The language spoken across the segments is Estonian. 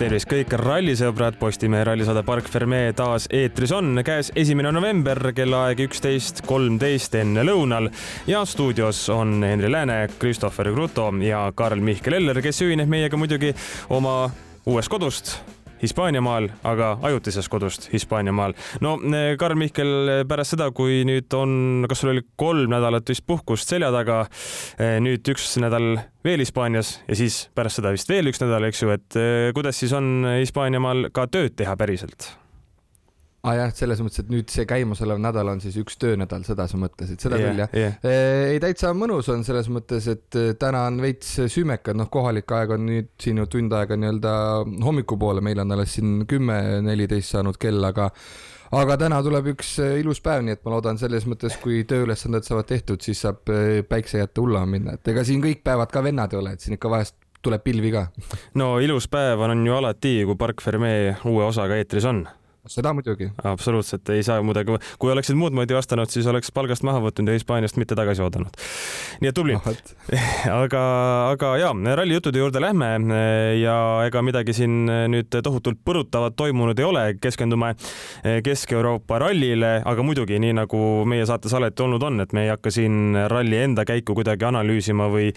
tervist kõik rallisõbrad, Postimehe rallisaade Park Ferme taas eetris on. käes esimene november, kellaaeg üksteist kolmteist enne lõunal. Ja stuudios on Henri Lääne, Christopher Kruto ja Karl-Mihkel Eller, kes ühineb meiega muidugi oma uuest kodust Hispaaniamaal, aga ajutisest kodust Hispaaniamaal. no eh, Karl-Mihkel, pärast seda, kui nüüd on, kas sul oli kolm nädalat vist puhkust selja taga, eh, nüüd üks nädal veel Hispaanias ja siis pärast seda vist veel üks nädal, eks ju, et eh, kuidas siis on Hispaaniamaal ka tööd teha päriselt? Aa ah, jah, selles mõttes, et nüüd see käimasolev nädal on siis üks töönädal, seda sa mõtlesid, seda yeah, küll jah yeah.? ei, täitsa mõnus on selles mõttes, et täna on veits süümekad, noh, kohalik aeg on nüüd siin ju tund aega nii-öelda hommikupoole, meil on alles siin kümme, neliteist saanud kell, aga aga täna tuleb üks ilus päev, nii et ma loodan selles mõttes, kui tööülesanded saavad tehtud, siis saab päikse kätte hullama minna, et ega siin kõik päevad ka vennad ei ole, et siin ikka vahest tuleb pilvi ka. no ilus päev on ju alati, kui Park Ferme uue osaga eetris on seda muidugi. absoluutselt ei saa muidugi, kui oleksid muud moodi vastanud, siis oleks palgast maha võtnud ja Hispaaniast mitte tagasi oodanud. nii et tubli no,. aga, aga ja rallijuttude juurde lähme ja ega midagi siin nüüd tohutult põrutavat toimunud ei ole, keskendume Kesk-Euroopa rallile, aga muidugi nii nagu meie saates alati olnud on, et me ei hakka siin ralli enda käiku kuidagi analüüsima või,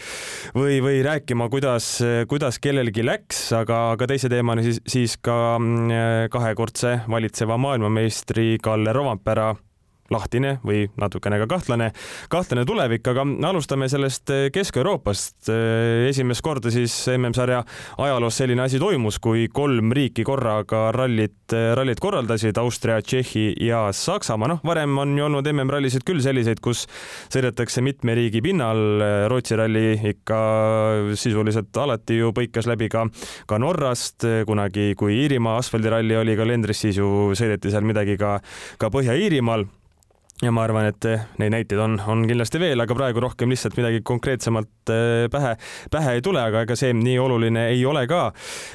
või, või rääkima, kuidas, kuidas kellelgi läks, aga, aga teise teemana siis, siis ka mm, kahekordse valitseva maailmameistri Kalle Rovampera lahtine või natukene ka kahtlane, kahtlane tulevik, aga alustame sellest eh, Kesk-Euroopast. Eh, esimest korda siis MM-sarja ajaloos selline asi toimus, kui kolm riiki korraga rallit, eh, rallit korraldasid, Austria, Tšehhi ja Saksamaa. noh, varem on ju olnud MM-rallisid küll selliseid, kus sõidetakse mitme riigi pinnal. Rootsi ralli ikka sisuliselt alati ju põikas läbi ka, ka Norrast. kunagi, kui Iirimaa asfaldiralli oli kalendris, siis ju sõideti seal midagi ka, ka Põhja-Iirimaal ja ma arvan, et eh, neid näiteid on, on kindlasti veel, aga praegu rohkem lihtsalt midagi konkreetsemalt eh, pähe, pähe ei tule, aga ega see nii oluline ei ole ka.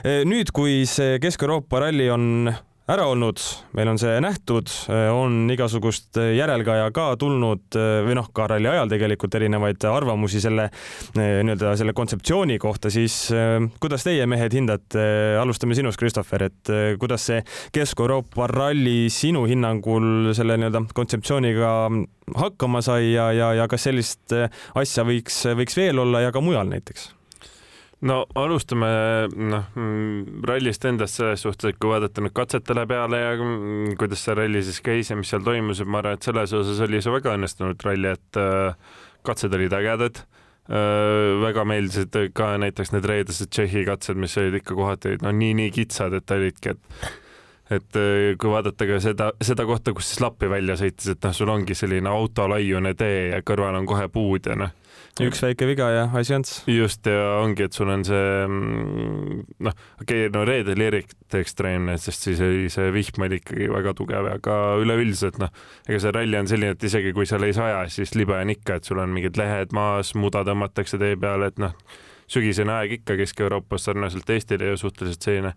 Eh, nüüd, kui see Kesk-Euroopa ralli on ära olnud, meil on see nähtud, on igasugust järelkaja ka tulnud või noh, ka ralli ajal tegelikult erinevaid arvamusi selle nii-öelda selle kontseptsiooni kohta, siis kuidas teie mehed hindate, alustame sinust, Christopher, et kuidas see Kesk-Euroopa ralli sinu hinnangul selle nii-öelda kontseptsiooniga hakkama sai ja, ja, ja kas sellist asja võiks, võiks veel olla ja ka mujal näiteks? No alustame noh mm, rallist endast selles suhtes, et kui vaadata nüüd katsetele peale ja mm, kuidas see ralli siis käis ja mis seal toimus, et ma arvan, et selles osas oli see väga õnnestunud ralli, et äh, katsed olid ägedad äh,. väga meeldisid ka näiteks need reedesed Tšehhi katsed, mis olid ikka kohati no nii-nii kitsad, et olidki, et et äh, kui vaadata ka seda, seda kohta, kus siis lappi välja sõitis, et noh, sul ongi selline autolaiune tee ja kõrval on kohe puud ja noh üks väike viga ja asi ants. just ja ongi, et sul on see mm, noh, okei okay,, no reede oli eriti ekstreemne, sest siis oli see vihm oli ikkagi väga tugev, aga üleüldiselt noh, ega see ralli on selline, et isegi kui seal ei saja, siis libe on ikka, et sul on mingid lehed maas, muda tõmmatakse tee peale, et noh, sügisene aeg ikka Kesk-Euroopas sarnaselt Eestile ju suhteliselt selline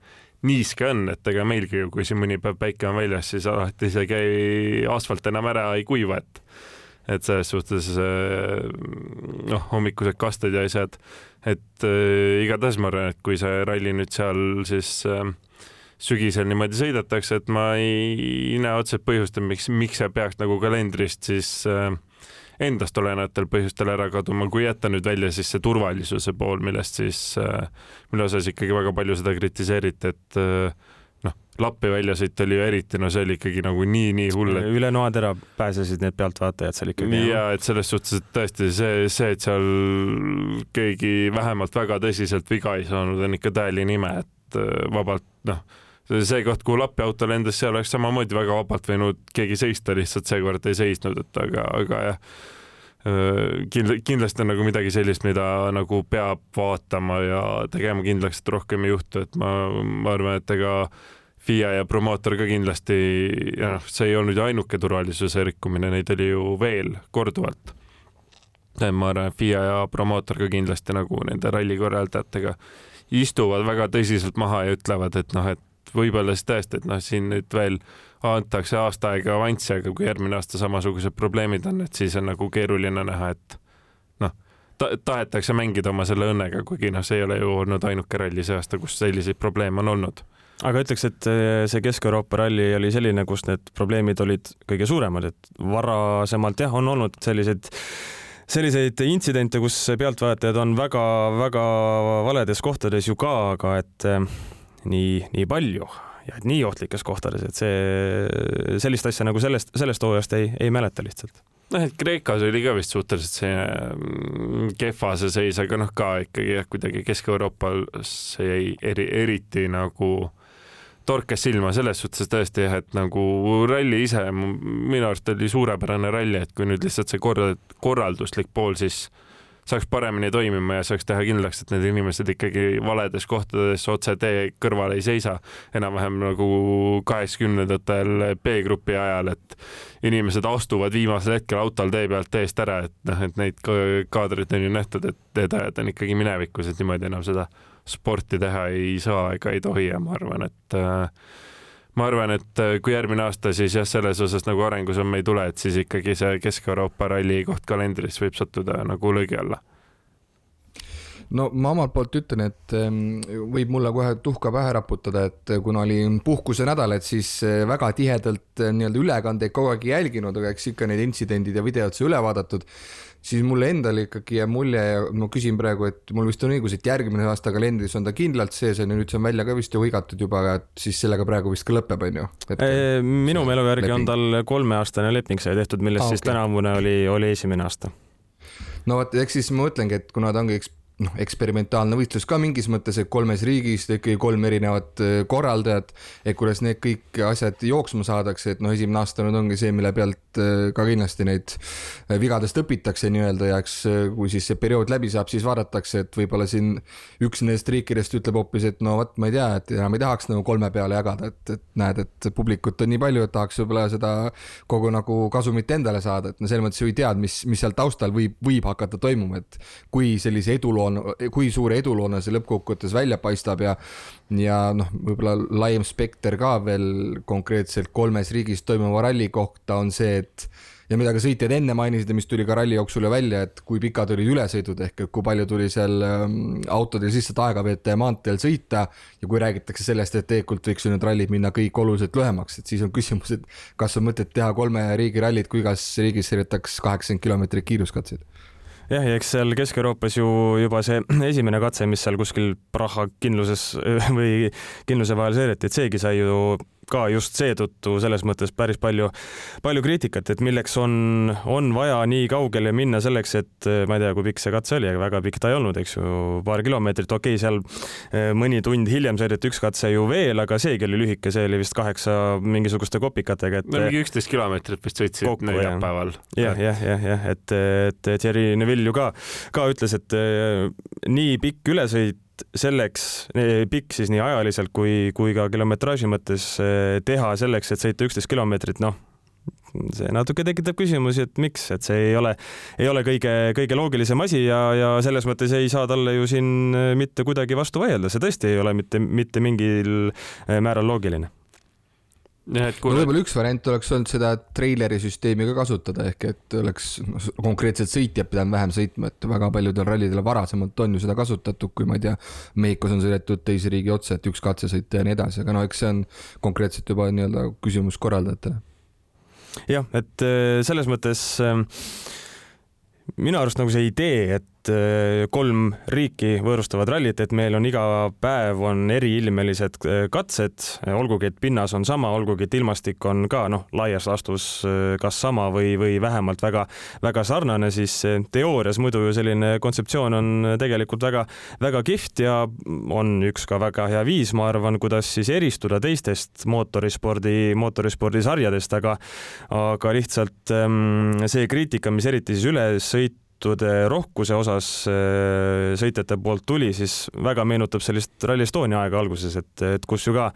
niiske on, et ega meilgi ju, kui siin mõni päev päike on väljas, siis alati isegi asfalt enam ära ei kuiva, et et selles suhtes äh, noh, hommikused kasted ja asjad, et äh, igatahes ma arvan, et kui see ralli nüüd seal siis äh, sügisel niimoodi sõidetakse, et ma ei näe otseselt põhjust, miks, miks see peaks nagu kalendrist siis äh, endast olenevatel põhjustel ära kaduma, kui jätta nüüd välja siis see turvalisuse pool, millest siis äh,, mille osas ikkagi väga palju seda kritiseeriti, et äh, Lappi väljasõit oli ju eriti, no see oli ikkagi nagu nii-nii hull et.... üle noatera pääsesid need pealtvaatajad seal ikkagi. ja et selles suhtes, et tõesti see, see, et seal keegi vähemalt väga tõsiselt viga ei saanud, on ikka täieline ime, et äh, vabalt noh, see koht, kuhu Lappi auto lendas, seal oleks samamoodi väga vabalt võinud keegi seista, lihtsalt seekord ei seisnud, et aga, aga jah äh, kindla-, kindlasti on nagu midagi sellist, mida nagu peab vaatama ja tegema kindlaks, et rohkem ei juhtu, et ma, ma arvan, et ega FIA ja promootor ka kindlasti, noh, see ei olnud ju ainuke turvalisuse rikkumine, neid oli ju veel korduvalt. ma arvan, et FIA ja promootor ka kindlasti nagu nende ralli korraldajatega istuvad väga tõsiselt maha ja ütlevad, et noh, et võib-olla siis tõesti, et noh, siin nüüd veel antakse aasta aega avanssi, aga kui järgmine aasta samasugused probleemid on, et siis on nagu keeruline näha, et noh, ta tahetakse mängida oma selle õnnega, kuigi noh, see ei ole ju olnud ainuke ralli see aasta, kus selliseid probleeme on olnud aga ütleks, et see Kesk-Euroopa ralli oli selline, kus need probleemid olid kõige suuremad, et varasemalt jah, on olnud selliseid selliseid intsidente, kus pealtvaatajad on väga-väga valedes kohtades ju ka, aga et eh, nii, nii palju ja et nii ohtlikes kohtades, et see, sellist asja nagu sellest, sellest hooajast ei, ei mäleta lihtsalt. Noh, et Kreekas oli ka vist suhteliselt see mm, kehva see seis, aga noh, ka ikkagi jah, kuidagi Kesk-Euroopas jäi eri, eriti nagu torkas silma selles suhtes tõesti jah, et nagu ralli ise minu arust oli suurepärane ralli, et kui nüüd lihtsalt see korra-, korralduslik pool siis saaks paremini toimima ja saaks teha kindlaks, et need inimesed ikkagi valedes kohtades otse tee kõrval ei seisa, enam-vähem nagu kaheksakümnendatel B-grupi ajal, et inimesed astuvad viimasel hetkel autol tee pealt teest ära, et noh, et neid kaadreid on ju nähtud, et teetajad on ikkagi minevikus, et niimoodi enam seda sporti teha ei saa ega ei tohi ja ma arvan, et äh, ma arvan, et äh, kui järgmine aasta siis jah, selles osas nagu arengusamme ei tule, et siis ikkagi see Kesk-Euroopa ralli koht kalendris võib sattuda nagu löögi alla no ma omalt poolt ütlen, et ähm, võib mulle kohe tuhka pähe raputada, et kuna oli puhkusenädal, et siis äh, väga tihedalt nii-öelda ülekandeid kogu aeg jälginud, aga eks ikka need intsidendid ja videod sai üle vaadatud siis mulle endale ikkagi jääb mulje ja ma küsin praegu, et mul vist on õigus, et järgmine aasta kalendris on ta kindlalt sees on ju, nüüd see on välja ka vist ju hõigatud juba, et siis sellega praegu vist ka lõpeb, on ju? minu mälu järgi on tal kolmeaastane leping sai tehtud, millest ah, siis okay. tänavune oli, oli esimene aasta. no vot, eks siis ma mõtlengi, et kuna ta ongi eks noh, eksperimentaalne võistlus ka mingis mõttes, et kolmes riigis ikkagi kolm erinevat äh, korraldajat, et kuidas need kõik asjad jooksma saadakse, et noh, esimene aasta nüüd ongi see, mille pealt äh, ka kindlasti neid äh, vigadest õpitakse nii-öelda ja eks kui siis see periood läbi saab, siis vaadatakse, et võib-olla siin üks nendest riikidest ütleb hoopis, et no vot, ma ei tea, et enam ei tahaks nagu kolme peale jagada, et, et näed, et publikut on nii palju, et tahaks võib-olla seda kogu nagu kasumit endale saada, et no selles mõttes ju ei tea, mis, mis seal taustal võib, võib hakata toimuma, et kui sellise eduloo on, kui suure eduloona see lõppkokkuvõttes välja paistab ja ja noh, võib-olla laiem spekter ka veel konkreetselt kolmes riigis toimuva ralli kohta on see, et ja mida ka sõitjad enne mainisid ja mis tuli ka ralli jooksul ju välja, et kui pikad olid ülesõidud ehk kui palju tuli seal ähm, autodel lihtsalt aega veeta ja maanteel sõita. ja kui räägitakse sellest, et tegelikult võiks ju need rallid minna kõik oluliselt lühemaks, et siis on küsimus, et kas on mõtet teha kolme riigi rallit, kui igas riigis sõidetaks kaheksakümmend kilomeetrit kiiruskatseid jah, ja eks seal Kesk-Euroopas ju juba see esimene katse, mis seal kuskil Praha kindluses või kindluse vahel seireti, et seegi sai ju ka just seetõttu selles mõttes päris palju, palju kriitikat, et milleks on, on vaja nii kaugele minna selleks, et ma ei tea, kui pikk see katse oli, aga väga pikk ta ei olnud, eks ju, paar kilomeetrit, okei okay,, seal eh, mõni tund hiljem sõideti üks katse ju veel, aga seegi oli lühike, see oli vist kaheksa mingisuguste kopikatega, et no mingi üksteist kilomeetrit vist sõitsid neljapäeval. jah, jah, jah, jah, et, et Thierry Neville ju ka, ka ütles, et eh, nii pikk ülesõit selleks pikk siis nii ajaliselt kui, kui ka kilometraaži mõttes eh, teha selleks, et sõita üksteist kilomeetrit, noh, see natuke tekitab küsimusi, et miks, et see ei ole, ei ole kõige, kõige loogilisem asi ja, ja selles mõttes ei saa talle ju siin eh, mitte kuidagi vastu vaielda, see tõesti ei ole mitte, mitte mingil eh, määral loogiline. et kui no võib-olla üks variant oleks olnud seda treileri süsteemi ka kasutada, ehk et oleks konkreetselt sõitjad pidanud vähem sõitma, et väga paljudel rallidel varasemalt on ju seda kasutatud, kui ma ei tea, Mehhikos on sõidetud teise riigi otsa, et üks katse sõita ja nii edasi, aga no eks see on konkreetselt juba nii-öelda küsimus korraldajatele. jah, et äh, selles mõttes äh, minu arust nagu see idee, et Äh, kolm riiki võõrustavad rallit, et meil on iga päev on eriilmelised äh, katsed, olgugi et pinnas on sama, olgugi et ilmastik on ka noh, laias laastus äh, kas sama või, või vähemalt väga-väga sarnane, siis teoorias muidu ju selline kontseptsioon on tegelikult väga-väga kihvt ja on üks ka väga hea viis, ma arvan, kuidas siis eristuda teistest mootorispordi, mootorispordisarjadest, aga aga lihtsalt ähm, see kriitika, mis eriti siis ülesõit sõitude rohkuse osas äh, sõitjate poolt tuli, siis väga meenutab sellist Rally Estonia aega alguses, et, et kus ju ka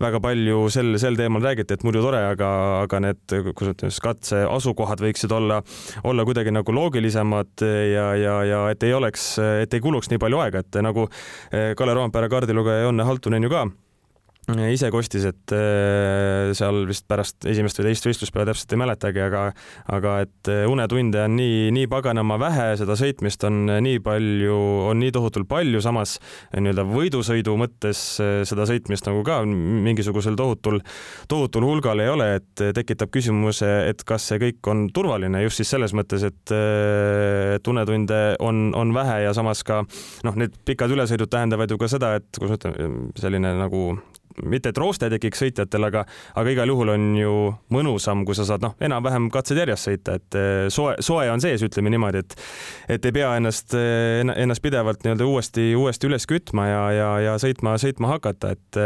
väga palju sel, sel teemal räägiti, et muidu tore, aga, aga need, kuidas ütleme siis, katse asukohad võiksid olla, olla kuidagi nagu loogilisemad ja, ja, ja et ei oleks, et ei kuluks nii palju aega, et nagu Kalle Roompere kaardilugeja Jonne Haltunen ju ka ise kostis, et äh, seal vist pärast esimest või teist võistluspäeva täpselt ei mäletagi, aga, aga et äh, unetunde on nii, nii paganama vähe, seda sõitmist on nii palju, on nii tohutult palju, samas nii-öelda võidusõidu mõttes äh, seda sõitmist nagu ka mingisugusel tohutul, tohutul hulgal ei ole, et tekitab küsimuse, et kas see kõik on turvaline just siis selles mõttes, et, et unetunde on, on vähe ja samas ka noh, need pikad ülesõidud tähendavad ju ka seda, et kuidas ma ütlen, selline nagu mitte et rooste tekiks sõitjatel, aga, aga igal juhul on ju mõnusam, kui sa saad noh, enam-vähem katsed järjest sõita, et eh, soe, soe on sees, ütleme niimoodi, et et ei pea ennast, eh, ennast pidevalt nii-öelda uuesti, uuesti üles kütma ja, ja, ja sõitma, sõitma hakata, et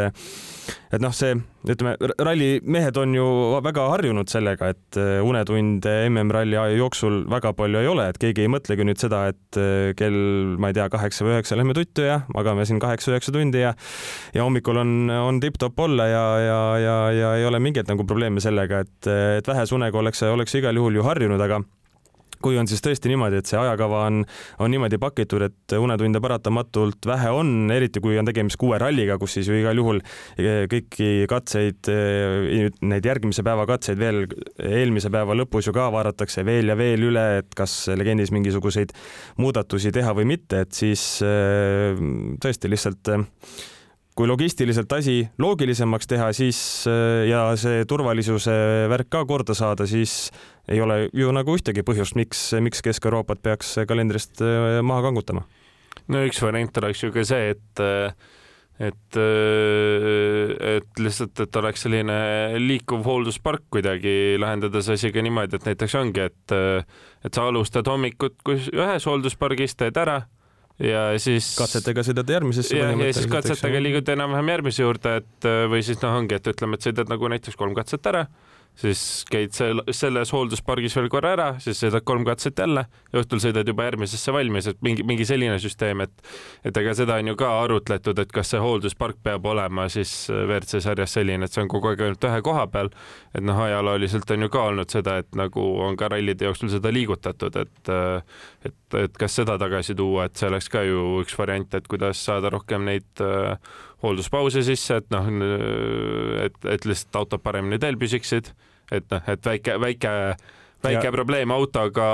et noh, see ütleme, rallimehed on ju väga harjunud sellega, et äh, unetunde MM-ralli jooksul väga palju ei ole, et keegi ei mõtlegi nüüd seda, et äh, kell, ma ei tea, kaheksa või üheksa lähme tuttu ja magame siin kaheksa-üheksa tundi ja ja hommikul on, on tipp-topp olla ja, ja, ja, ja ei ole mingeid nagu probleeme sellega, et, et vähese unega oleks, oleks igal juhul ju harjunud, aga kui on siis tõesti niimoodi, et see ajakava on, on niimoodi pakitud, et unetunde paratamatult vähe on, eriti kui on tegemist kuue ralliga, kus siis ju igal juhul eh, kõiki katseid, eh, neid järgmise päeva katseid veel eelmise päeva lõpus ju ka vaadatakse veel ja veel üle, et kas legendis mingisuguseid muudatusi teha või mitte, et siis eh, tõesti lihtsalt kui logistiliselt asi loogilisemaks teha, siis ja see turvalisuse värk ka korda saada, siis ei ole ju nagu ühtegi põhjust, miks, miks Kesk-Euroopat peaks kalendrist äh, maha kangutama. no üks variant oleks ju ka see, et et, äh, et lihtsalt, et oleks selline liikuv hoolduspark kuidagi, lahendada see asi ka niimoodi, et näiteks ongi, et et sa alustad hommikut kus ühes hoolduspargis, teed ära ja siis katsetega sõidad järgmisesse ja, ja siis katsetega liigud enam-vähem järgmise juurde, et või siis noh, ongi, et ütleme, et sõidad nagu näiteks kolm katset ära siis käid seal selles hoolduspargis veel korra ära, siis sõidad kolm katset jälle õhtul sõidad juba järgmisesse valmis, et mingi, mingi selline süsteem, et et ega seda on ju ka arutletud, et kas see hoolduspark peab olema siis WRC sarjas selline, et see on kogu aeg ainult ühe koha peal. et noh, ajalooliselt on ju ka olnud seda, et nagu on ka rallide jooksul seda liigutatud, et et, et kas seda tagasi tuua, et see oleks ka ju üks variant, et kuidas saada rohkem neid hoolduspause sisse, et noh, et, et lihtsalt autod paremini teel püsiksid, et noh, et väike, väike, väike ja. probleem autoga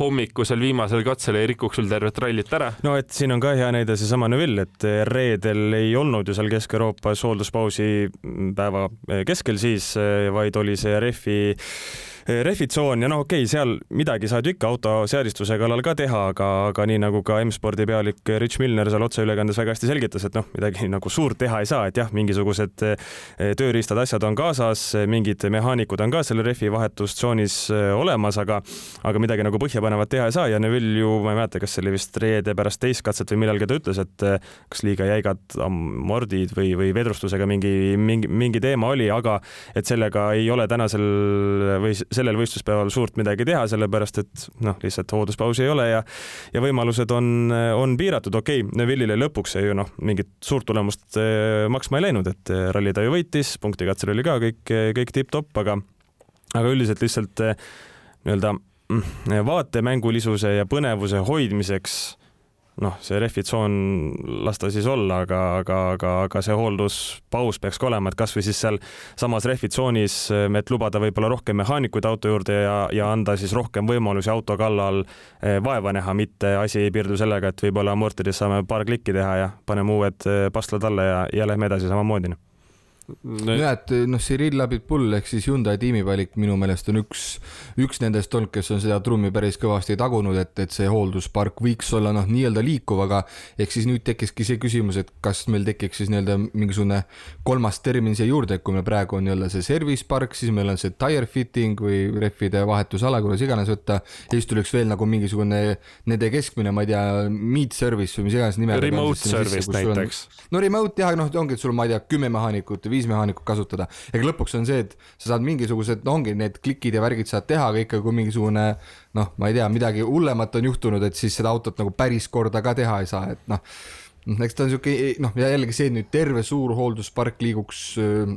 hommikusel viimasel katsel ei rikuks sul tervet rallit ära. no et siin on ka hea näide seesama Neville, et reedel ei olnud ju seal Kesk-Euroopas hoolduspausi päeva keskel siis, vaid oli see rehvi Eh, rehvitsoon ja noh, okei okay,, seal midagi saad ju ikka autoseadistuse kallal ka teha, aga, aga nii nagu ka M-spordi pealik Rich Milner seal otseülekandes väga hästi selgitas, et noh, midagi nagu suurt teha ei saa, et jah, mingisugused eh, tööriistad, asjad on kaasas, mingid mehaanikud on ka selle rehvi vahetustsoonis eh, olemas, aga aga midagi nagu põhjapanevat teha ei saa ja Neville ju, ma ei mäleta, kas see oli vist reede pärast teist katset või millalgi ta ütles, et kas liiga jäigad amordid või, või vedrustusega mingi, mingi, mingi teema oli, aga et sellega ei ole tänasel või sellel võistluspäeval suurt midagi teha, sellepärast et noh, lihtsalt hoolduspausi ei ole ja ja võimalused on, on piiratud, okei okay,, Neville'ile lõpuks see ju noh, mingit suurt tulemust eh, maksma ei läinud, et eh, ralli ta ju võitis, punktikatsel oli ka kõik, kõik tipp-topp, aga aga üldiselt lihtsalt eh, nii-öelda mm, vaatemängulisuse ja põnevuse hoidmiseks noh, see rehvitsoon las ta siis olla, aga, aga, aga, aga see hoolduspaus peaks ka olema, et kasvõi siis seal samas rehvitsoonis, et lubada võib-olla rohkem mehaanikuid auto juurde ja, ja anda siis rohkem võimalusi auto kallal eh, vaeva näha, mitte asi ei piirdu sellega, et võib-olla amortides saame paar klikki teha ja paneme uued eh, pastlad alla ja, ja lähme edasi samamoodi noh no ja, et noh, Cyril Abitbull ehk siis Hyundai tiimivalik minu meelest on üks, üks nendest olnud, kes on seda trummi päris kõvasti tagunud, et, et see hoolduspark võiks olla noh, nii-öelda liikuv, aga ehk siis nüüd tekkiski see küsimus, et kas meil tekiks siis nii-öelda mingisugune kolmas termin siia juurde, et kui meil praegu on nii-öelda see service park, siis meil on see tire fitting või rehvide vahetusala, kuidas iganes võtta, ja siis tuleks veel nagu mingisugune nende keskmine, ma ei tea, meet service või mis iganes nime. Remote service näiteks. no remote jah, noh, ongi, et sul, ma ei tea, kümme mehaanikut viis mehaanikut kasutada. ega lõpuks on see, et sa saad mingisugused, no ongi need klikid ja värgid saad teha, aga ikka kui mingisugune noh, ma ei tea, midagi hullemat on juhtunud, et siis seda autot nagu päris korda ka teha ei saa, et Noh, eks ta on siuke noh, jällegi see, nüüd terve suur hoolduspark liiguks,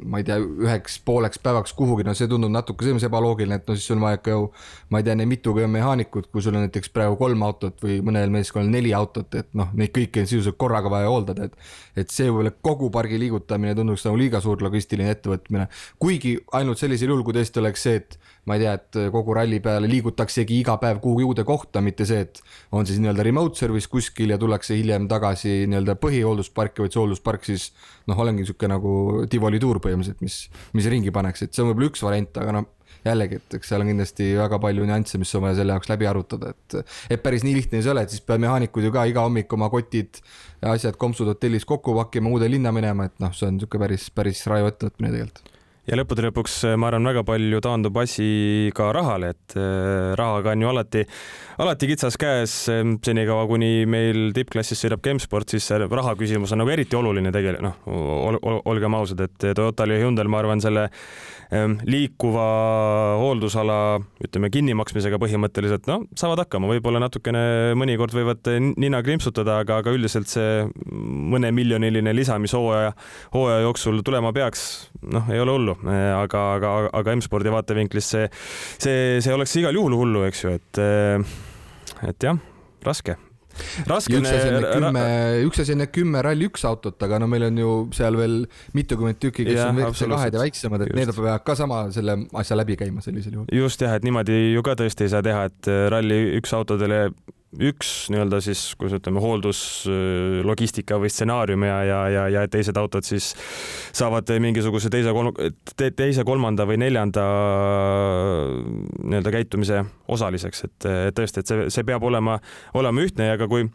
ma ei tea, üheks pooleks päevaks kuhugi, no see tundub natuke selles mõttes ebaloogiline, et no siis on vaja ikka ju, ma ei tea, mitukümmend mehaanikut, kui sul on näiteks praegu kolm autot või mõnel meeskonnal neli autot, et noh, neid kõiki on sisuliselt korraga vaja hooldada, et. et see võib-olla kogu pargi liigutamine tunduks nagu liiga suur logistiline ettevõtmine, kuigi ainult sellisel juhul, kui tõesti oleks see, et ma ei tea, et kogu ralli peale liigutaksegi iga päev kuhugi uude kohta, mitte see, et on siis nii-öelda remote service kuskil ja tullakse hiljem tagasi nii-öelda põhihooldusparki, vaid see hoolduspark siis noh, olengi niisugune nagu Tivoli tuur põhimõtteliselt, mis, mis ringi pannakse, et see on võib-olla üks variant, aga noh, jällegi, et eks seal on kindlasti väga palju nüansse, mis on vaja selle jaoks läbi arutada, et et päris nii lihtne ei ole, et siis peavad mehaanikud ju ka iga hommik oma kotid ja asjad, kompsud hotellis kokku pakkima, uude linna minema, et noh, see on niisugune päris, päris raju ettevõtmine tegelikult ja lõppude lõpuks äh, ma arvan, väga palju taandub asi ka rahale, et äh, rahaga on ju alati, alati kitsas käes. Ähm, senikaua, kuni meil tippklassis sõidab Gemsport, siis see raha küsimus on nagu eriti oluline tegelikult, noh ol, ol, olgem ausad, et Toyotal ja Hyundai'l, ma arvan, selle liikuva hooldusala, ütleme kinnimaksmisega põhimõtteliselt, no saavad hakkama, võib-olla natukene mõnikord võivad nina krimpsutada, aga, aga üldiselt see mõnemiljoniline lisa, mis hooaja, hooaja jooksul tulema peaks, noh, ei ole hullu eh, aga, aga, aga M-spordi vaatevinklist see, see, see oleks igal juhul hullu, eks ju, et, eh, et jah, raske raske üks asi on need kümme, üks asi on need kümme Rally1 autot, aga no meil on ju seal veel mitukümmend tükki, kes ja, on WRC2-d ja väiksemad, et just. need peavad ka sama selle asja läbi käima sellisel juhul. just jah, et niimoodi ju ka tõesti ei saa teha, et Rally1 autodele üks nii-öelda siis, kuidas ütleme, hoolduslogistika või stsenaarium ja, ja, ja, ja teised autod siis saavad mingisuguse teise teise, kolmanda või neljanda nii-öelda käitumise osaliseks, et tõesti, et see, see peab olema, olema ühtne ja ka kui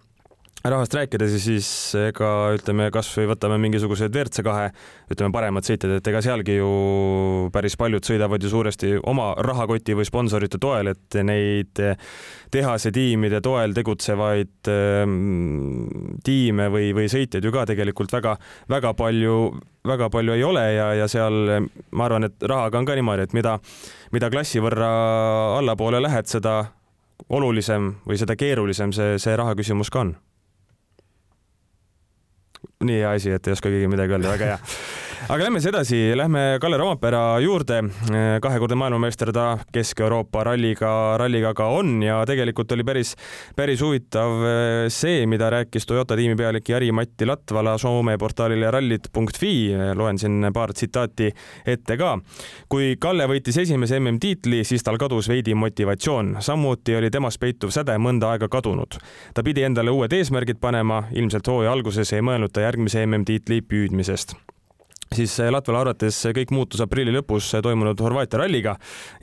rahast rääkides, siis ega ütleme, kasvõi võtame mingisugused WRC kahe, ütleme paremad sõitjad, et ega sealgi ju päris paljud sõidavad ju suuresti oma rahakoti või sponsorite toel, et neid tehase tiimide toel tegutsevaid ähm, tiime või, või sõitjaid ju ka tegelikult väga-väga palju, väga palju ei ole ja, ja seal ma arvan, et rahaga on ka niimoodi, et mida, mida klassi võrra allapoole lähed, seda olulisem või seda keerulisem see, see raha küsimus ka on nii hea asi, et ei oska keegi midagi öelda, väga hea aga lähme siis edasi, lähme Kalle Rompera juurde. kahekordne maailmameister ta Kesk-Euroopa ralliga, ralliga ka on ja tegelikult oli päris, päris huvitav eh, see, mida rääkis Toyota tiimi pealik Jari-Matti Latvala Soome portaalile rallid.fi. loen siin paar tsitaati ette ka. kui Kalle võitis esimese MM-tiitli, siis tal kadus veidi motivatsioon, samuti oli temas peituv säde mõnda aega kadunud. ta pidi endale uued eesmärgid panema, ilmselt hooaja alguses ei mõelnud ta järgmise MM-tiitli püüdmisest siis Latvala arvates kõik muutus aprilli lõpus toimunud Horvaatia ralliga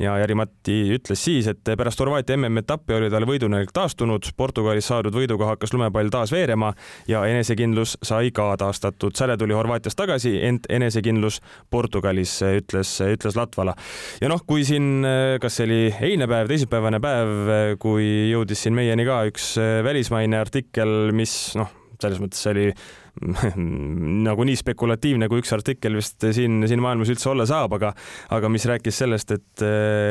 ja Jari-Matti ütles siis, et pärast Horvaatia MM-etappi oli tal võidunälg taastunud, Portugalis saadud võiduga hakkas lumepall taas veerema ja enesekindlus sai ka taastatud. säle tuli Horvaatiast tagasi, ent enesekindlus Portugalis, ütles, ütles Latvala. ja noh, kui siin, kas see oli eilne päev, teisipäevane päev, kui jõudis siin meieni ka üks välismaine artikkel, mis noh, selles mõttes oli nagu nii spekulatiivne, kui üks artikkel vist siin, siin maailmas üldse olla saab, aga, aga mis rääkis sellest, et,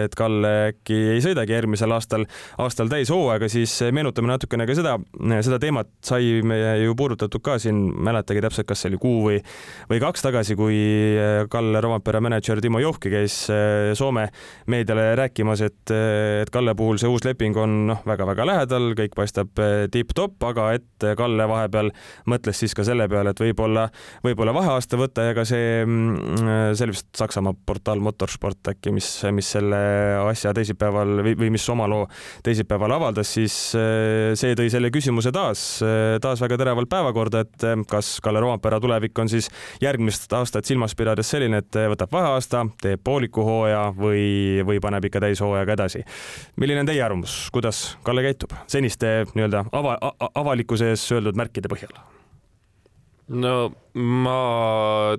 et Kalle äkki ei sõidagi järgmisel aastal, aastal täishooaega, siis meenutame natukene ka seda, seda teemat sai meie ju puudutatud ka siin, mäletagi täpselt, kas see oli kuu või, või kaks tagasi, kui Kalle Rompera mänedžer Timo Johki käis Soome meediale rääkimas, et, et Kalle puhul see uus leping on noh, väga-väga lähedal, kõik paistab tipp-topp, aga et Kalle vahepeal mõtles siis ka selle selle peale, et võib-olla, võib-olla vaheaasta võtta ja ka see, mm, see oli vist Saksamaa portaal Motorsport äkki, mis, mis selle asja teisipäeval või, või mis oma loo teisipäeval avaldas, siis eh, see tõi selle küsimuse taas, eh, taas väga teravalt päevakorda, et eh, kas Kalle Rompera tulevik on siis järgmist aastat silmas pidades selline, et võtab vaheaasta, teeb pooliku hooaja või, või paneb ikka täishooajaga edasi. milline on teie arvamus, kuidas Kalle käitub seniste nii-öelda ava, avalikkuse ees öeldud märkide põhjal? No ma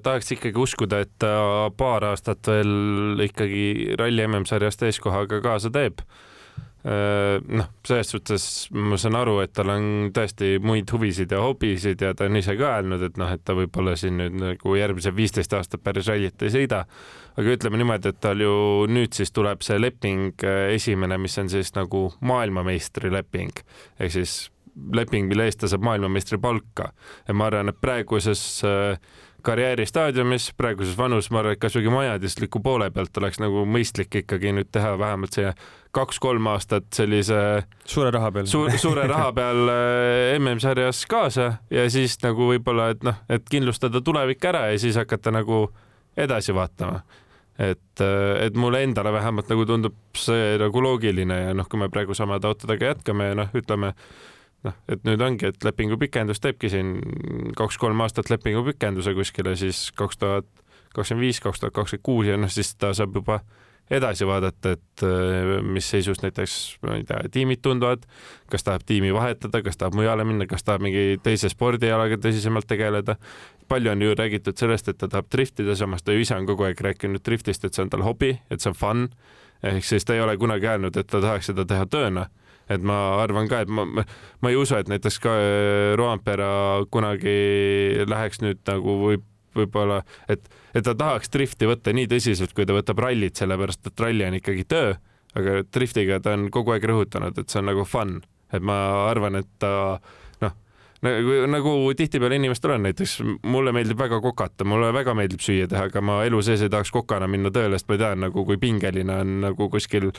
tahaks ikkagi uskuda, et ta paar aastat veel ikkagi ralli MM-sarjas täiskohaga kaasa teeb. Äh, noh, selles suhtes ma saan aru, et tal on tõesti muid huvisid ja hobisid ja ta on ise ka öelnud, et noh, et ta võib-olla siin nüüd nagu järgmised viisteist aastat päris rallit ei sõida. aga ütleme niimoodi, et tal ju nüüd siis tuleb see leping äh, esimene, mis on siis nagu maailmameistri leping ehk siis leping, mille eest ta saab maailmameistri palka. ja ma arvan, et praeguses äh, karjääri staadiumis, praeguses vanus, ma arvan, et kasvõi majandusliku poole pealt oleks nagu mõistlik ikkagi nüüd teha vähemalt see kaks-kolm aastat sellise suure raha peal suur, suure raha peal äh, MM-sarjas kaasa ja siis nagu võib-olla, et noh, et kindlustada tulevik ära ja siis hakata nagu edasi vaatama et, äh, et mulle endale vähemalt nagu tundub see nagu loogiline ja noh, kui me praegu samade autodega jätkame ja noh, ütleme noh, et nüüd ongi, et lepingu pikendus teebki siin kaks-kolm aastat lepingu pikenduse kuskile siis kaks tuhat kakskümmend viis, kaks tuhat kakskümmend kuus ja noh, siis ta saab juba edasi vaadata, et äh, mis seisus näiteks, ma ei tea, tiimid tunduvad, kas tahab tiimi vahetada, kas tahab mujale minna, kas tahab mingi teise spordialaga tõsisemalt tegeleda. palju on ju räägitud sellest, et ta tahab driftida, samas ta ju ise on kogu aeg rääkinud driftist, et see on tal hobi, et see on fun. ehk siis ta ei ole kunagi öelnud, et ta tahaks seda teha tööna et ma arvan ka, et ma, ma ei usu, et näiteks ka äh, Roampera kunagi läheks nüüd nagu võib võib-olla, et, et ta tahaks drifti võtta nii tõsiselt, kui ta võtab rallit, sellepärast et ralli on ikkagi töö, aga driftiga ta on kogu aeg rõhutanud, et see on nagu fun, et ma arvan, et ta noh, nagu, nagu tihtipeale inimestel on, näiteks mulle meeldib väga kokata, mulle väga meeldib süüa teha, aga ma elu sees ei tahaks kokana minna tööle, sest ma tean nagu, kui pingeline on nagu kuskil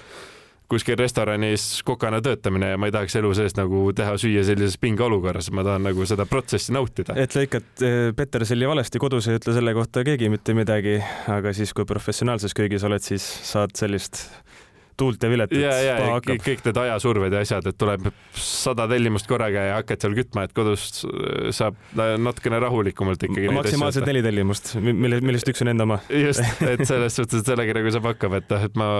kuskil restoranis kokana töötamine ja ma ei tahaks elu sees nagu teha süüa sellises pingeolukorras, ma tahan nagu seda protsessi nautida. et lõikad eh, Peterseli valesti kodus, ei ütle selle kohta keegi mitte midagi, aga siis, kui professionaalses köögis oled, siis saad sellist tuult ja vilet. ja, ja, ja kõik, kõik need ajasurved ja asjad, et tuleb sada tellimust korraga ja hakkad seal kütma, et kodus saab natukene rahulikumalt ikkagi. maksimaalselt neli tellimust, mille, millest üks on enda oma. just, et selles suhtes, et sellega nagu saab hakkama, et noh, et ma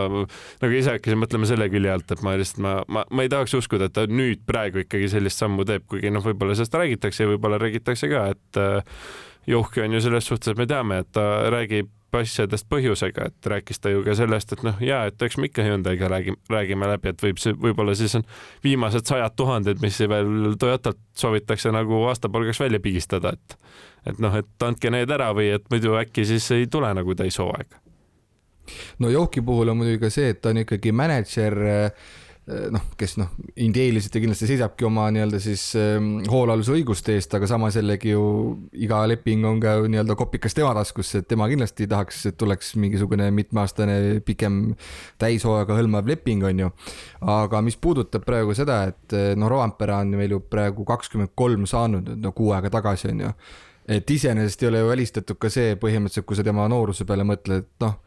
nagu ise hakkasin mõtlema selle külje alt, et ma lihtsalt, ma, ma, ma ei tahaks uskuda, et ta nüüd praegu ikkagi sellist sammu teeb, kuigi noh, võib-olla sellest räägitakse ja võib-olla räägitakse ka, et äh, Johki on ju selles suhtes, et me teame, et ta räägib asjadest põhjusega, et rääkis ta ju ka sellest, et noh, ja et eks me ikka Hyundai'ga räägime, räägime läbi, et võib see, võib-olla siis on viimased sajad tuhanded, mis veel Toyotalt soovitakse nagu aastapalgaks välja pigistada, et et noh, et andke need ära või et muidu äkki siis ei tule nagu täishooaeg. no Johki puhul on muidugi ka see, et ta on ikkagi mänedžer Äh, noh, kes noh, ideeliselt ja kindlasti seisabki oma nii-öelda siis äh, hoolealuse õiguste eest, aga samas jällegi ju iga leping on ka nii-öelda kopikas tema taskus, et tema kindlasti tahaks, et tuleks mingisugune mitmeaastane pikem täishooaega hõlmav leping, on ju. aga mis puudutab praegu seda, et noh, Roampere on meil ju praegu kakskümmend kolm saanud, no kuu aega tagasi, on ju et iseenesest ei ole ju välistatud ka see põhimõtteliselt, kui sa tema nooruse peale mõtled, et noh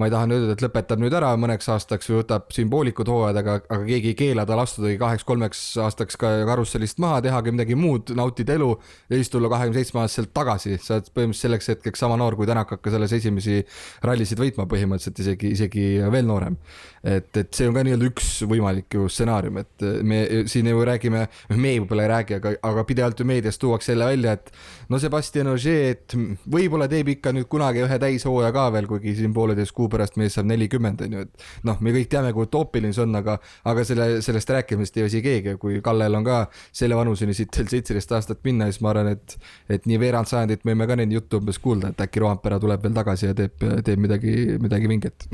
ma ei taha nüüd öelda, et lõpetab nüüd ära mõneks aastaks või võtab sümboolikud hooajad, aga, aga keegi ei keela tal astudagi kaheks-kolmeks aastaks ka karussellist maha, tehagi midagi muud, nautida elu ja siis tulla kahekümne seitsme aastaselt tagasi. sa oled põhimõtteliselt selleks hetkeks sama noor, kui Tänak hakkas alles esimesi rallisid võitma põhimõtteliselt isegi, isegi veel noorem. et, et see on ka nii-öelda üks võimalik ju stsenaarium, et me siin ju räägime, me võib-olla ei räägi, aga, aga pidevalt ju meedias tuuakse jälle välja, et no Sebastian Ogier, et võib-olla teeb ikka nüüd kunagi ühe täishooaja ka veel, kuigi siin pooleteist kuu pärast mees saab nelikümmend, on ju, et noh, me kõik teame, kui utoopiline see on, aga, aga selle, sellest rääkimist ei väsi keegi ja kui Kallel on ka selle vanuseni siit veel seitseteist aastat minna, siis ma arvan, et, et nii veerand sajandit võime ka neid jutte umbes kuulda, et äkki Roampere tuleb veel tagasi ja teeb, teeb midagi, midagi vinget.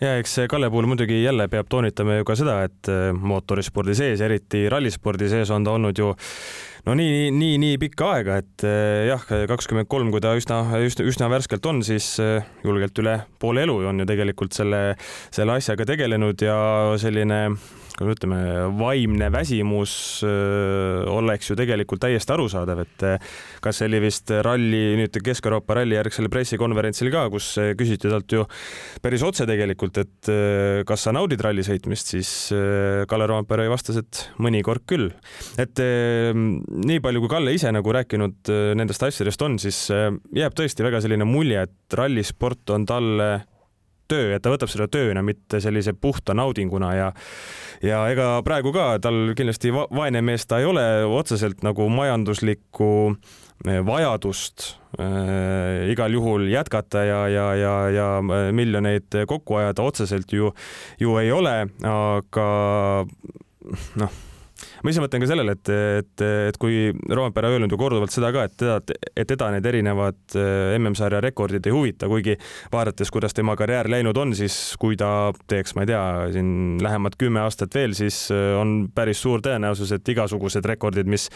ja eks Kalle puhul muidugi jälle peab toonitama ju ka seda, et mootorispordi sees, eriti rallispordi sees on ta olnud ju no nii, nii, nii pikka aega, et eh, jah, kakskümmend kolm, kui ta üsna, üsna, üsna värskelt on, siis eh, julgelt üle poole elu on ju tegelikult selle, selle asjaga tegelenud ja selline kuidas ütleme, vaimne väsimus öö, oleks ju tegelikult täiesti arusaadav, et kas see oli vist ralli, nüüd Kesk-Euroopa ralli järgsel pressikonverentsil ka, kus küsiti talt ju päris otse tegelikult, et kas sa naudid ralli sõitmist, siis Kalle Roompere vastas, et mõnikord küll. et nii palju, kui Kalle ise nagu rääkinud nendest asjadest on, siis jääb tõesti väga selline mulje, et rallisport on talle töö, et ta võtab seda tööna, mitte sellise puhta naudinguna ja ja ega praegu ka tal kindlasti va vaene mees ta ei ole otseselt nagu majanduslikku eh, vajadust äh, igal juhul jätkata ja, ja, ja, ja eh, miljoneid kokku ajada otseselt ju, ju ei ole, aga noh ma ise mõtlen ka sellele, et, et, et kui Roompere on öelnud ju korduvalt seda ka, et teda, et teda need erinevad äh, MM-sarja rekordid ei huvita, kuigi vaadates, kuidas tema karjäär läinud on, siis kui ta teeks, ma ei tea, siin lähemad kümme aastat veel, siis äh, on päris suur tõenäosus, et igasugused rekordid, mis,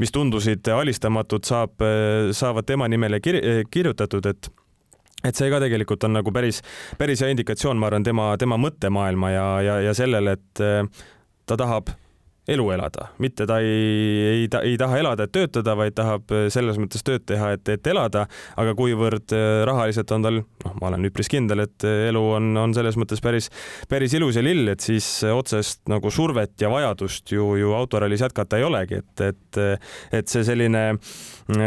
mis tundusid alistamatud, saab, äh, saavad tema nimele kir kirjutatud, et et see ka tegelikult on nagu päris, päris hea indikatsioon, ma arvan, tema, tema mõttemaailma ja, ja, ja sellele, et ta tahab elu elada, mitte ta ei, ei, ta ei taha elada, et töötada, vaid tahab äh, selles mõttes tööd teha, et, et elada, aga kuivõrd äh, rahaliselt on tal, noh, ma olen üpris kindel, et äh, elu on, on selles mõttes päris, päris ilus ja lill, et siis otsest nagu survet ja vajadust ju, ju autorallis jätkata ei olegi, et, et, et see selline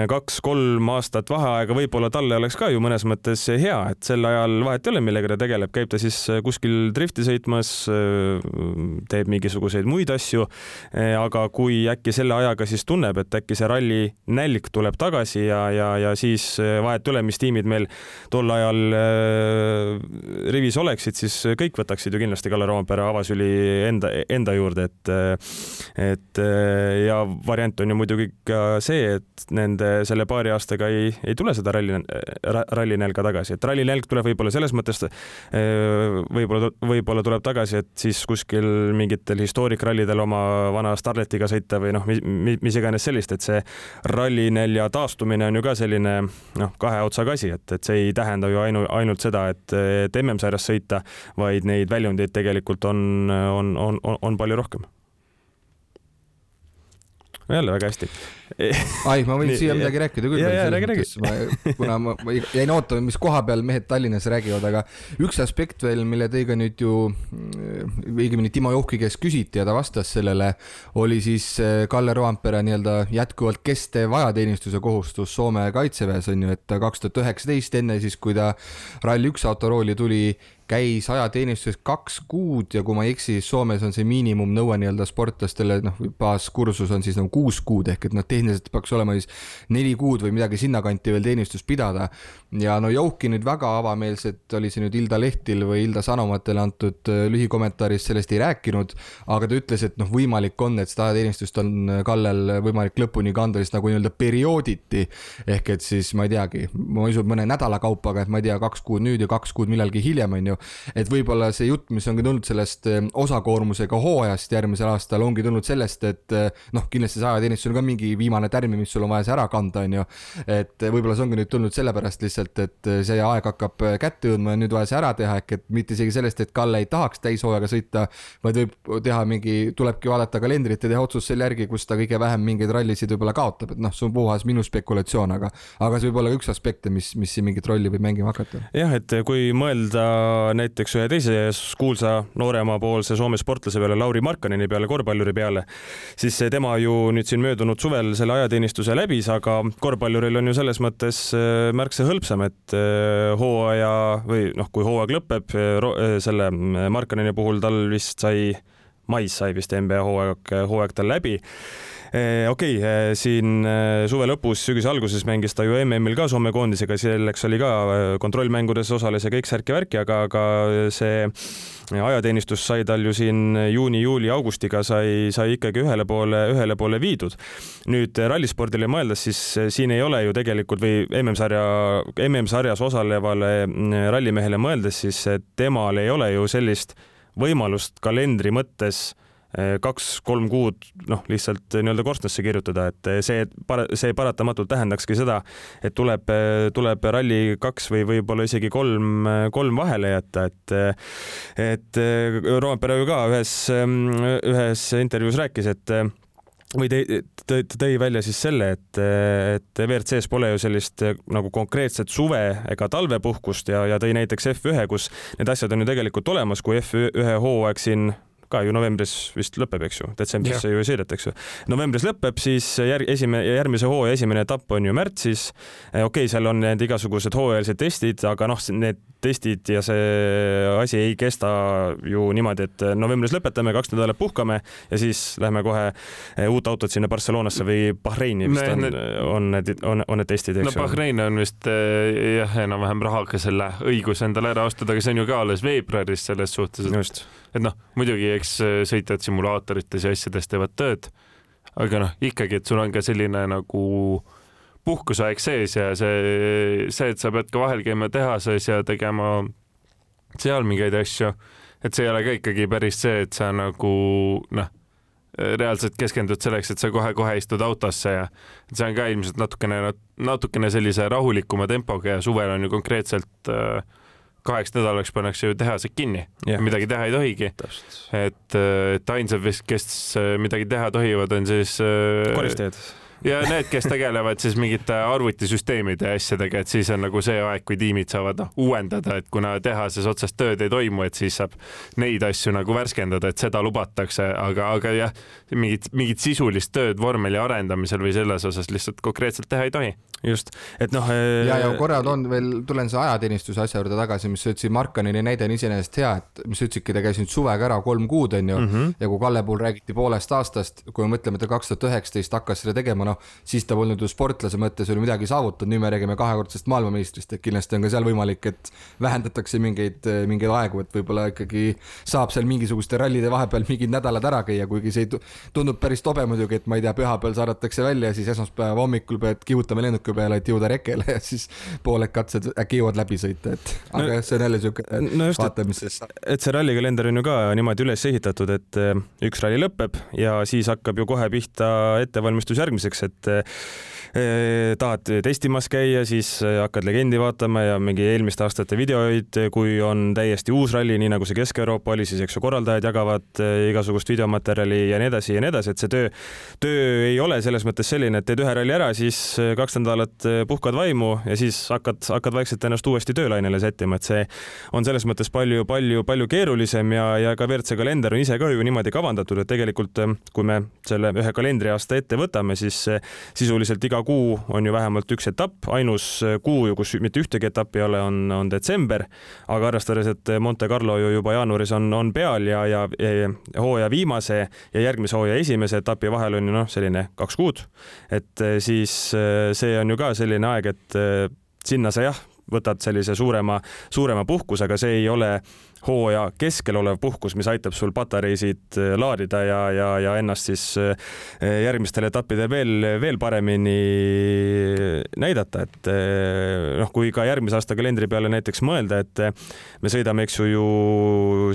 kaks-kolm aastat vaheaega võib-olla talle oleks ka ju mõnes mõttes hea, et sel ajal vahet ei ole, millega ta tegeleb, käib ta siis kuskil drifti sõitmas, teeb mingisuguseid muid asju aga kui äkki selle ajaga siis tunneb, et äkki see ralli nälg tuleb tagasi ja, ja, ja siis eh, vahet ei ole, mis tiimid meil tol ajal äh, rivis oleksid, siis kõik võtaksid ju kindlasti Kalle Roompere avasüli enda, enda juurde, et et ja variant on ju muidugi ka see, et nende selle paari aastaga ei, ei tule seda ralli, rallinälga tagasi, et rallinälg tuleb võib-olla selles mõttes võib-olla, võib-olla tuleb tagasi, et siis kuskil mingitel historiikrallidel oma vana Starletiga sõita või noh, mis iganes sellist, et see rallinälja taastumine on ju ka selline noh, kahe otsaga asi, et, et see ei tähenda ju ainu, ainult seda, et, et MM-sarjas sõita, vaid neid väljundeid tegelikult on, on, on, on palju rohkem jälle väga hästi. ai, ma võin Nii, siia midagi rääkida küll. räägi, räägi. kuna ma, ma jäin ootama, mis koha peal mehed Tallinnas räägivad, aga üks aspekt veel, mille teiega nüüd ju, õigemini Timo Juhki käest küsiti ja ta vastas sellele, oli siis eh, Kalle Roampere nii-öelda jätkuvalt kestev ajateenistuse kohustus Soome kaitseväes on ju, et kaks tuhat üheksateist, enne siis, kui ta Rally1 autorooli tuli, käis ajateenistuses kaks kuud ja kui ma ei eksi, siis Soomes on see miinimumnõue nii-öelda sportlastele, noh, baaskursus on siis nagu kuus kuud ehk et noh, tehniliselt peaks olema siis neli kuud või midagi sinnakanti veel teenistust pidada. ja no Jouki nüüd väga avameelselt oli see nüüd Ilda Lehtil või Ilda Sanomatele antud äh, lühikommentaaris sellest ei rääkinud, aga ta ütles, et noh, võimalik on, et seda ajateenistust on Kallel võimalik lõpuni kanda siis nagu nii-öelda periooditi. ehk et siis ma ei teagi, ma usun mõne nädala kaupa, aga et ma ei tea, kaks kuud nüüd ja kaks kuud millalgi hiljem on ju et võib-olla see jutt, mis ongi tulnud sellest eh, osakoormusega hooajast järgmisel aastal, ongi tulnud sellest, et eh, noh, kindlasti see ajateenistus on ka mingi viimane tärm, mis sul on vaja see ära kanda, on ju. et võib-olla see ongi nüüd tulnud sellepärast lihtsalt, et see aeg hakkab kätte jõudma ja nüüd vaja see ära teha, ehk et mitte isegi sellest, et Kalle ei tahaks täishooajaga sõita, vaid võib teha mingi, tulebki vaadata kalendrit ja teha otsus selle järgi, kus ta kõige vähem mingeid rallisid võib-olla kaotab, et noh, see on puhas minu spekulatsioon, aga, aga see võib olla üks aspekte, mis, mis siin mingit rolli võib mängima hakata. jah, et kui mõelda näiteks ühe teise kuulsa nooremapoolse Soome sportlase peale, Lauri Markkaneni peale, korvpalluri peale, siis tema ju nüüd siin möödunud suvel selle ajateenistuse läbis, aga korvpalluril on ju selles mõttes äh, märksa hõlpsam, et äh, hooaja või noh, kui hooaeg lõpeb, äh, selle Markkaneni puhul tal vist sai, mais sai vist NBA hooaeg, hooaeg tal läbi okei okay,, eh, siin eh, suve lõpus, sügise alguses mängis ta ju MM-il ka Soome koondisega, selleks oli ka kontrollmängudes osales ja kõik särki-värki, aga, aga see ajateenistus sai tal ju siin juuni-juuli-augustiga sai, sai ikkagi ühele poole, ühele poole viidud. nüüd rallispordile mõeldes, siis siin ei ole ju tegelikult või MM-sarja, MM-sarjas osalevale mm, rallimehele mõeldes, siis temal ei ole ju sellist võimalust kalendri mõttes Eh, kaks-kolm kuud noh, lihtsalt nii-öelda korstnasse kirjutada, et eh, see, see paratamatult tähendakski seda, et tuleb, eh, tuleb ralli kaks või võib-olla isegi kolm, kolm vahele jätta, et et Roompere ju ka ühes, ühes intervjuus rääkis, et või ta tõi välja siis selle, et, et WRC-s pole ju sellist nagu konkreetset suve ega talvepuhkust ja, ja tõi näiteks F1, kus need asjad on ju tegelikult olemas, kui F1 hooaeg siin ka ju novembris vist lõpeb, eks ju, detsembris see ju ei sõideta, eks ju. novembris lõpeb, siis järg, esimene, järgmise hooaja esimene etapp on ju märtsis. okei okay,, seal on need igasugused hooajalised testid, aga noh, need testid ja see asi ei kesta ju niimoodi, et novembris lõpetame, kaks nädalat puhkame ja siis lähme kohe eh, uut autot sinna Barcelonasse või Bahreini vist on, on need, on, on need testid, eks ju. no Bahrein on vist eh, jah, enam-vähem rahaga selle õiguse endale ära osta, aga see on ju ka alles veebruaris selles suhtes, et Just et noh, muidugi eks sõitjad simulaatorites ja asjades teevad tööd, aga noh, ikkagi, et sul on ka selline nagu puhkuseaeg sees ja see, see, et sa pead ka vahel käima tehases ja tegema seal mingeid asju, et see ei ole ka ikkagi päris see, et sa nagu noh reaalselt keskendud selleks, et sa kohe-kohe istud autosse ja see on ka ilmselt natukene, natukene sellise rahulikuma tempoga ja suvel on ju konkreetselt äh, kaheks nädalaks pannakse ju tehased kinni yeah., midagi teha ei tohigi. et, äh, et ainsad, kes midagi teha tohivad, on siis äh, koristajad ja need, kes tegelevad siis mingite arvutisüsteemide ja asjadega, et siis on nagu see aeg, kui tiimid saavad noh, uuendada, et kuna tehases otsest tööd ei toimu, et siis saab neid asju nagu värskendada, et seda lubatakse, aga, aga jah, mingit, mingit sisulist tööd vormeli arendamisel või selles osas lihtsalt konkreetselt teha ei tohi. just, et noh ee.... ja, ja korra toon veel, tulen selle ajateenistuse asja juurde tagasi, mis sa ütlesid, Markanini näide on iseenesest hea, et mis sa ütlesidki, ta käis nüüd suvega ära kolm kuud, onju mm, -hmm. ja kui Kalle puhul räägiti poolest aastast, kui me mõtleme, et ta kaks tuhat üheksateist hakkas seda tegema, noh, siis ta polnud ju sportlase mõttes veel midagi saavutanud, nüüd me räägime kahekordsest maailmameistrist, et kindlasti on ka seal võimalik, et vähendatakse mingeid, mingeid aegu, et võib-olla ikkagi saab seal mingisuguste rallide vahepeal mingid nädalad ära käia, kuigi see tundub päris tobe muidugi, et ma ei tea, pühapäeval saadetakse välja ja siis esmaspäeva hommikul pead kihutama lennuki peale, et jõuda rekele ja siis pooled katsed äkki jõuad läbi sõita, et aga no, see on jälle siuke no vaatamises. et see rallikalender on ju ka niimoodi üles ehitatud, et eh, üks ralli lõpeb ja siis hakkab ju kohe pihta ettevalmistus järgmiseks, et Eh, tahad testimas käia, siis eh, hakkad legendi vaatama ja mingi eelmiste aastate videoid, kui on täiesti uus ralli, nii nagu see Kesk-Euroopa oli, siis eks ju korraldajad jagavad igasugust videomaterjali ja nii edasi ja nii edasi, et see töö, töö ei ole selles mõttes selline, et teed ühe ralli ära, siis kaks nädalat puhkad vaimu ja siis hakkad, hakkad vaikselt ennast uuesti töölainele sättima, et see on selles mõttes palju, palju, palju keerulisem ja, ja ka WRC kalender on ise ka ju niimoodi kavandatud, et tegelikult kui me selle ühe kalendriaasta ette võtame, siis sisuliselt iga kuu on ju vähemalt üks etapp, ainus kuu ju, kus mitte ühtegi etappi ei ole, on, on detsember, aga arvestades, et Monte Carlo ju juba jaanuaris on, on peal ja, ja, ja hooaja viimase ja järgmise hooaja esimese etapi vahel on ju noh, selline kaks kuud, et siis see on ju ka selline aeg, et sinna sa jah, võtad sellise suurema, suurema puhkuse, aga see ei ole hooaja keskel olev puhkus, mis aitab sul patareisid äh, laadida ja, ja, ja ennast siis äh, järgmistel etappidel veel, veel paremini näidata, et äh, noh, kui ka järgmise aasta kalendri peale näiteks mõelda, et me sõidame, eks ju, ju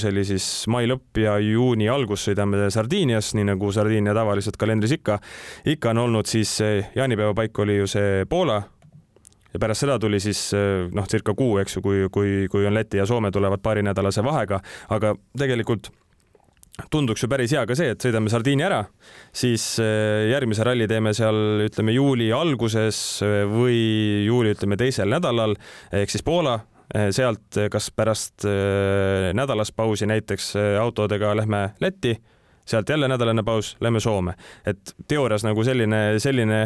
see oli siis mai lõpp ja juuni algus sõidame Sardiinias, nii nagu Sardiinia tavaliselt kalendris ikka, ikka on olnud, siis jaanipäeva paik oli ju see Poola ja pärast seda tuli siis eh, noh, circa kuu, eks ju, kui, kui, kui on Läti ja Soome tulevad paarinädalase vahega, aga tegelikult tunduks ju päris hea ka see, et sõidame Sardiinia ära, siis eh, järgmise ralli teeme seal, ütleme juuli alguses eh, või juuli, ütleme teisel nädalal ehk siis Poola, sealt kas pärast nädalast pausi näiteks autodega lähme Lätti sealt jälle nädalane paus, lähme Soome. et teoorias nagu selline, selline,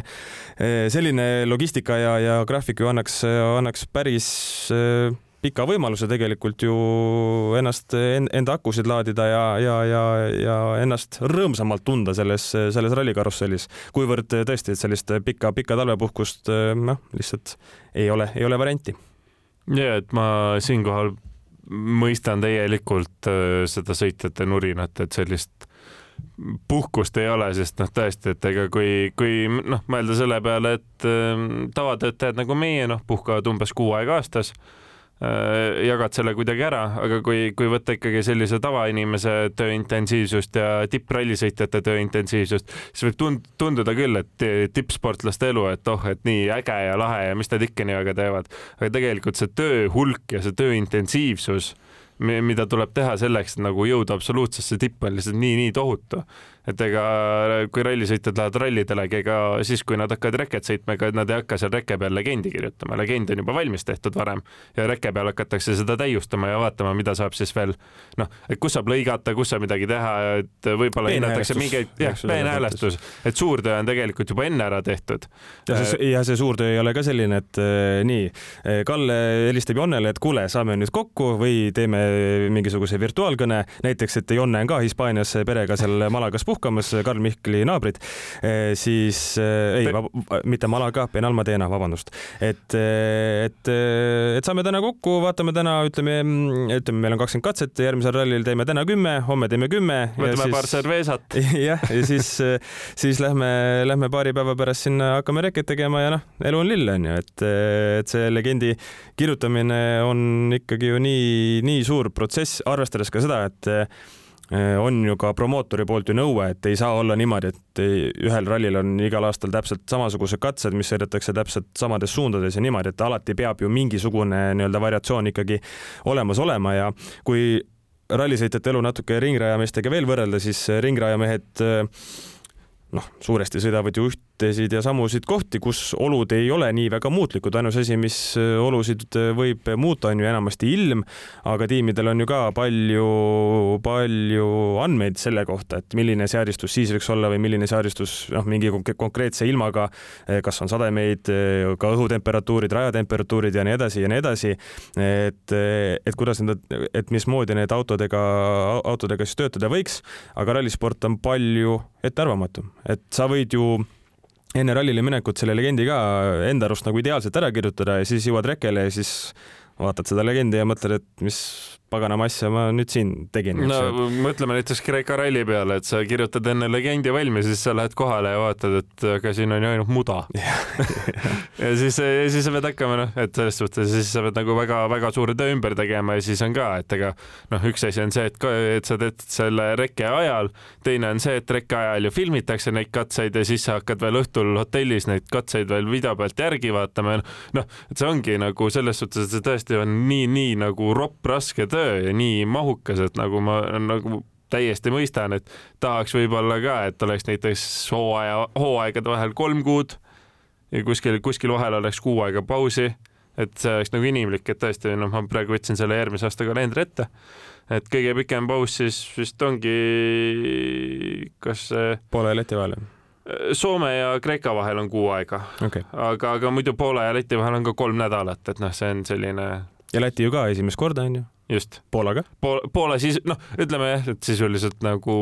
selline logistika ja, ja graafik ju annaks, annaks päris pika võimaluse tegelikult ju ennast, enda akusid laadida ja, ja, ja, ja ennast rõõmsamalt tunda selles, selles rallikarussellis, kuivõrd tõesti, et sellist pikka, pikka talvepuhkust noh, lihtsalt ei ole, ei ole varianti. ja et ma siinkohal mõistan täielikult seda sõitjate nurinat, et sellist puhkust ei ole, sest noh, tõesti, et ega kui, kui noh, mõelda selle peale, et äh, tavatöötajad nagu meie noh, puhkavad umbes kuu aega aastas äh,, jagad selle kuidagi ära, aga kui, kui võtta ikkagi sellise tavainimese tööintensiivsust ja tipprallisõitjate tööintensiivsust, siis võib tund-, tunduda küll, et tippsportlaste elu, et oh, et nii äge ja lahe ja mis nad ikka nii väga teevad, aga tegelikult see töö hulk ja see töö intensiivsus mida tuleb teha selleks, et nagu jõuda absoluutsesse tippu, on lihtsalt nii, nii tohutu. et ega kui rallisõitjad lähevad rallidele, ega siis, kui nad hakkavad reket sõitma, ega nad ei hakka seal reke peal legendi kirjutama, legend on juba valmis tehtud varem ja reke peal hakatakse seda täiustama ja vaatama, mida saab siis veel noh, et kus saab lõigata, kus saab midagi teha, et võib-olla hinnatakse mingeid, jah, peenhäälestus, et suurtöö on tegelikult juba enne ära tehtud. ja see, ja see suurtöö ei ole ka selline, et äh, nii, Kalle helistab Jonnele, et kuule, saame nüüd kokku või teeme mingisuguse virtuaalkõne, näiteks, et Jonne on ka Hispaanias perega seal Malagas puhkamas, Karl Mihkli naabrid, siis ei, mitte Malaga, Benalmadena, vabandust. et, et, et saame täna kokku, vaatame täna, ütleme, ütleme, meil on kakskümmend katset, järgmisel rallil teeme täna kümme, homme teeme kümme. võtame paar serveesat. jah, ja siis, siis lähme, lähme paari päeva pärast sinna, hakkame reket tegema ja noh, elu on lill, on ju, et, et see legendi kirjutamine on ikkagi ju nii, nii suur protsess, arvestades ka seda, et eh, on ju ka promootori poolt ju nõue, et ei saa olla niimoodi, et ühel rallil on igal aastal täpselt samasugused katsed, mis sõidetakse täpselt samades suundades ja niimoodi, et alati peab ju mingisugune nii-öelda variatsioon ikkagi olemas olema ja kui rallisõitjate elu natuke ringrajameestega veel võrrelda, siis ringrajamehed noh, suuresti sõidavad ju ühtesid ja samusid kohti, kus olud ei ole nii väga muutlikud, ainus asi, mis äh, olusid äh, võib muuta, on ju enamasti ilm, aga tiimidel on ju ka palju, palju andmeid selle kohta, et milline seadistus siis võiks olla või milline seadistus noh, mingi konkreetse ilmaga, äh, kas on sademeid, ka õhutemperatuurid, rajatemperatuurid ja nii edasi ja nii edasi. et, et kuidas need, et mismoodi need autodega, autodega siis töötada võiks, aga rallisport on palju ettearvamatum et sa võid ju enne rallile minekut selle legendi ka enda arust nagu ideaalselt ära kirjutada ja siis jõuad rekele ja siis vaatad seda legendi ja mõtled, et mis paganama asja ma nüüd siin tegin. no mõtleme näiteks Kreeka ralli peale, et sa kirjutad enne legendi valmis, siis sa lähed kohale ja vaatad, et aga siin on ju ainult muda ja siis, siis sa pead hakkama noh, et selles suhtes siis sa pead nagu väga-väga suure töö ümber tegema ja siis on ka, et ega noh, üks asi on see, et, et sa teed selle reke ajal, teine on see, et reke ajal ju filmitakse neid katseid ja siis sa hakkad veel õhtul hotellis neid katseid veel video pealt järgi vaatama ja noh, et see ongi nagu selles suhtes, et see tõesti on nii, nii nagu ropp raske töö töö nii mahukas, et nagu ma nagu täiesti mõistan, et tahaks võib-olla ka, et oleks näiteks hooaja, hooaegade vahel kolm kuud ja kuskil, kuskil vahel oleks kuu aega pausi, et see oleks nagu inimlik, et tõesti, noh, ma praegu võtsin selle järgmise aasta kalendri ette, et kõige pikem paus siis vist ongi, kas Poola ja Läti vahel? Soome ja Kreeka vahel on kuu aega okay., aga, aga muidu Poola ja Läti vahel on ka kolm nädalat, et noh, see on selline. ja Läti ju ka esimest korda on ju? Just. Poolaga Pool,? Poola siis, noh, ütleme jah, et sisuliselt nagu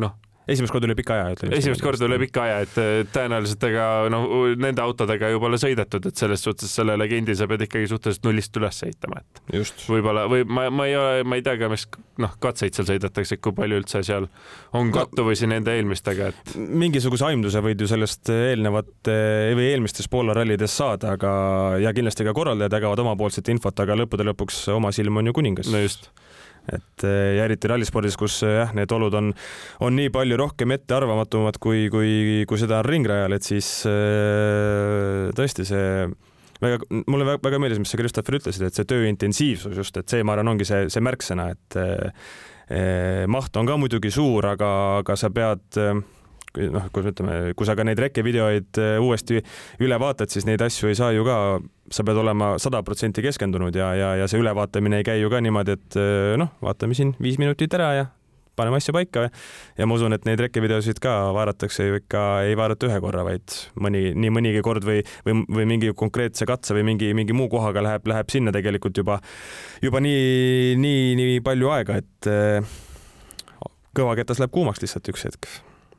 noh, esimest korda üle pika aja, ütleme. esimest korda üle pika aja, et tõenäoliselt ega noh, nende autodega ju pole sõidetud, et selles suhtes selle legendi sa pead ikkagi suhteliselt nullist üles ehitama, et võib-olla või ma, ma ei ole, ma ei tea ka, mis noh, katseid seal sõidetakse, kui palju üldse seal on kattuvusi no, nende eelmistega, et. mingisuguse aimduse võid ju sellest eelnevate või eelmistes Poola rallides saada, aga ja kindlasti ka korraldajad jagavad omapoolset infot, aga lõppude lõpuks oma silm on ju kuningas. no just et eh, ja eriti rallispordis, kus eh, jah, need olud on, on nii palju rohkem ettearvamatumad kui, kui, kui seda on ringrajal, et siis eh, tõesti see väga, mulle väga, väga meeldis, mis sa, Christopher, ütlesid, et see töö intensiivsus just, et see, ma arvan, ongi see, see märksõna, et eh, maht on ka muidugi suur, aga, aga sa pead eh, noh, kuidas ütleme, kui sa ka neid rekevideoid äh, uuesti üle vaatad, siis neid asju ei saa ju ka, sa pead olema sada protsenti keskendunud ja, ja, ja see ülevaatamine ei käi ju ka niimoodi, et äh, noh, vaatame siin viis minutit ära ja paneme asja paika. Ja ma usun, et neid rekkevideosid ka vaadatakse ju ikka, ei vaadata ühe korra, vaid mõni, nii mõnigi kord või, või, või mingi konkreetse katse või mingi, mingi muu kohaga läheb, läheb sinna tegelikult juba, juba nii, nii, nii palju aega, et äh, kõvaketas läheb kuumaks lihtsalt üks hetk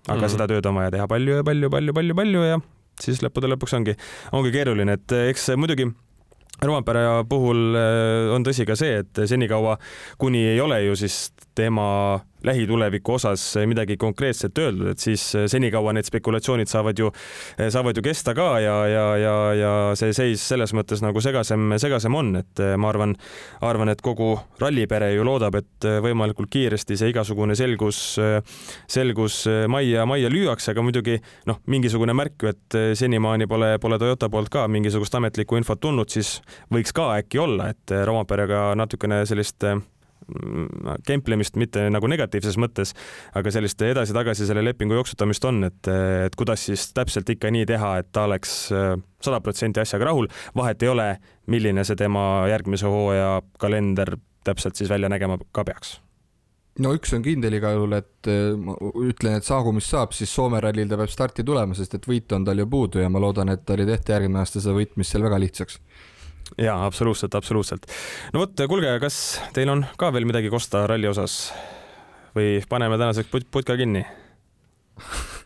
aga mm -hmm. seda tööd on vaja teha palju ja palju, palju, palju, palju ja siis lõppude lõpuks ongi, ongi keeruline, et eks muidugi Rompera puhul äh, on tõsi ka see, et senikaua, kuni ei ole ju siis tema lähituleviku osas midagi konkreetset öeldud, et siis senikaua need spekulatsioonid saavad ju, saavad ju kesta ka ja, ja, ja, ja see seis selles mõttes nagu segasem, segasem on, et ma arvan, arvan, et kogu rallipere ju loodab, et võimalikult kiiresti see igasugune selgus, selgus majja, majja lüüakse, aga muidugi noh, mingisugune märk ju, et senimaani pole, pole Toyota poolt ka mingisugust ametlikku infot tulnud, siis võiks ka äkki olla, et Romaperega natukene sellist kemplemist mitte nagu negatiivses mõttes, aga sellist edasi-tagasi selle lepingu jooksutamist on, et, et kuidas siis täpselt ikka nii teha, et ta oleks äh, sada protsenti asjaga rahul, vahet ei ole, milline see tema järgmise hooaja kalender täpselt siis välja nägema ka peaks. No üks on kindel igal juhul, et äh, ma ütlen, et saagu mis saab, siis Soome rallil ta peab starti tulema, sest et võitu on tal ju puudu ja ma loodan, et tal ei tehta järgmine aasta seda võitmist seal väga lihtsaks ja absoluutselt, absoluutselt. no vot, kuulge, kas teil on ka veel midagi kosta ralli osas või paneme tänaseks put putka kinni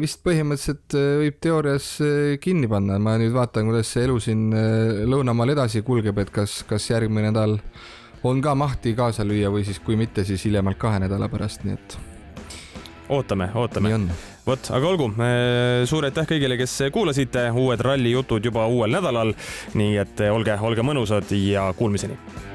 vist põhimõtteliselt äh, võib teoorias äh, kinni panna, ma nüüd vaatan, kuidas see elu siin äh, lõunamaal edasi kulgeb, et kas, kas järgmine nädal on ka mahti kaasa lüüa või siis kui mitte, siis hiljemalt kahe nädala pärast, nii et. ootame, ootame. Vot, aga olgu, suur aitäh kõigile, kes kuulasite, uued rallijutud juba uuel nädalal. nii et olge, olge mõnusad ja kuulmiseni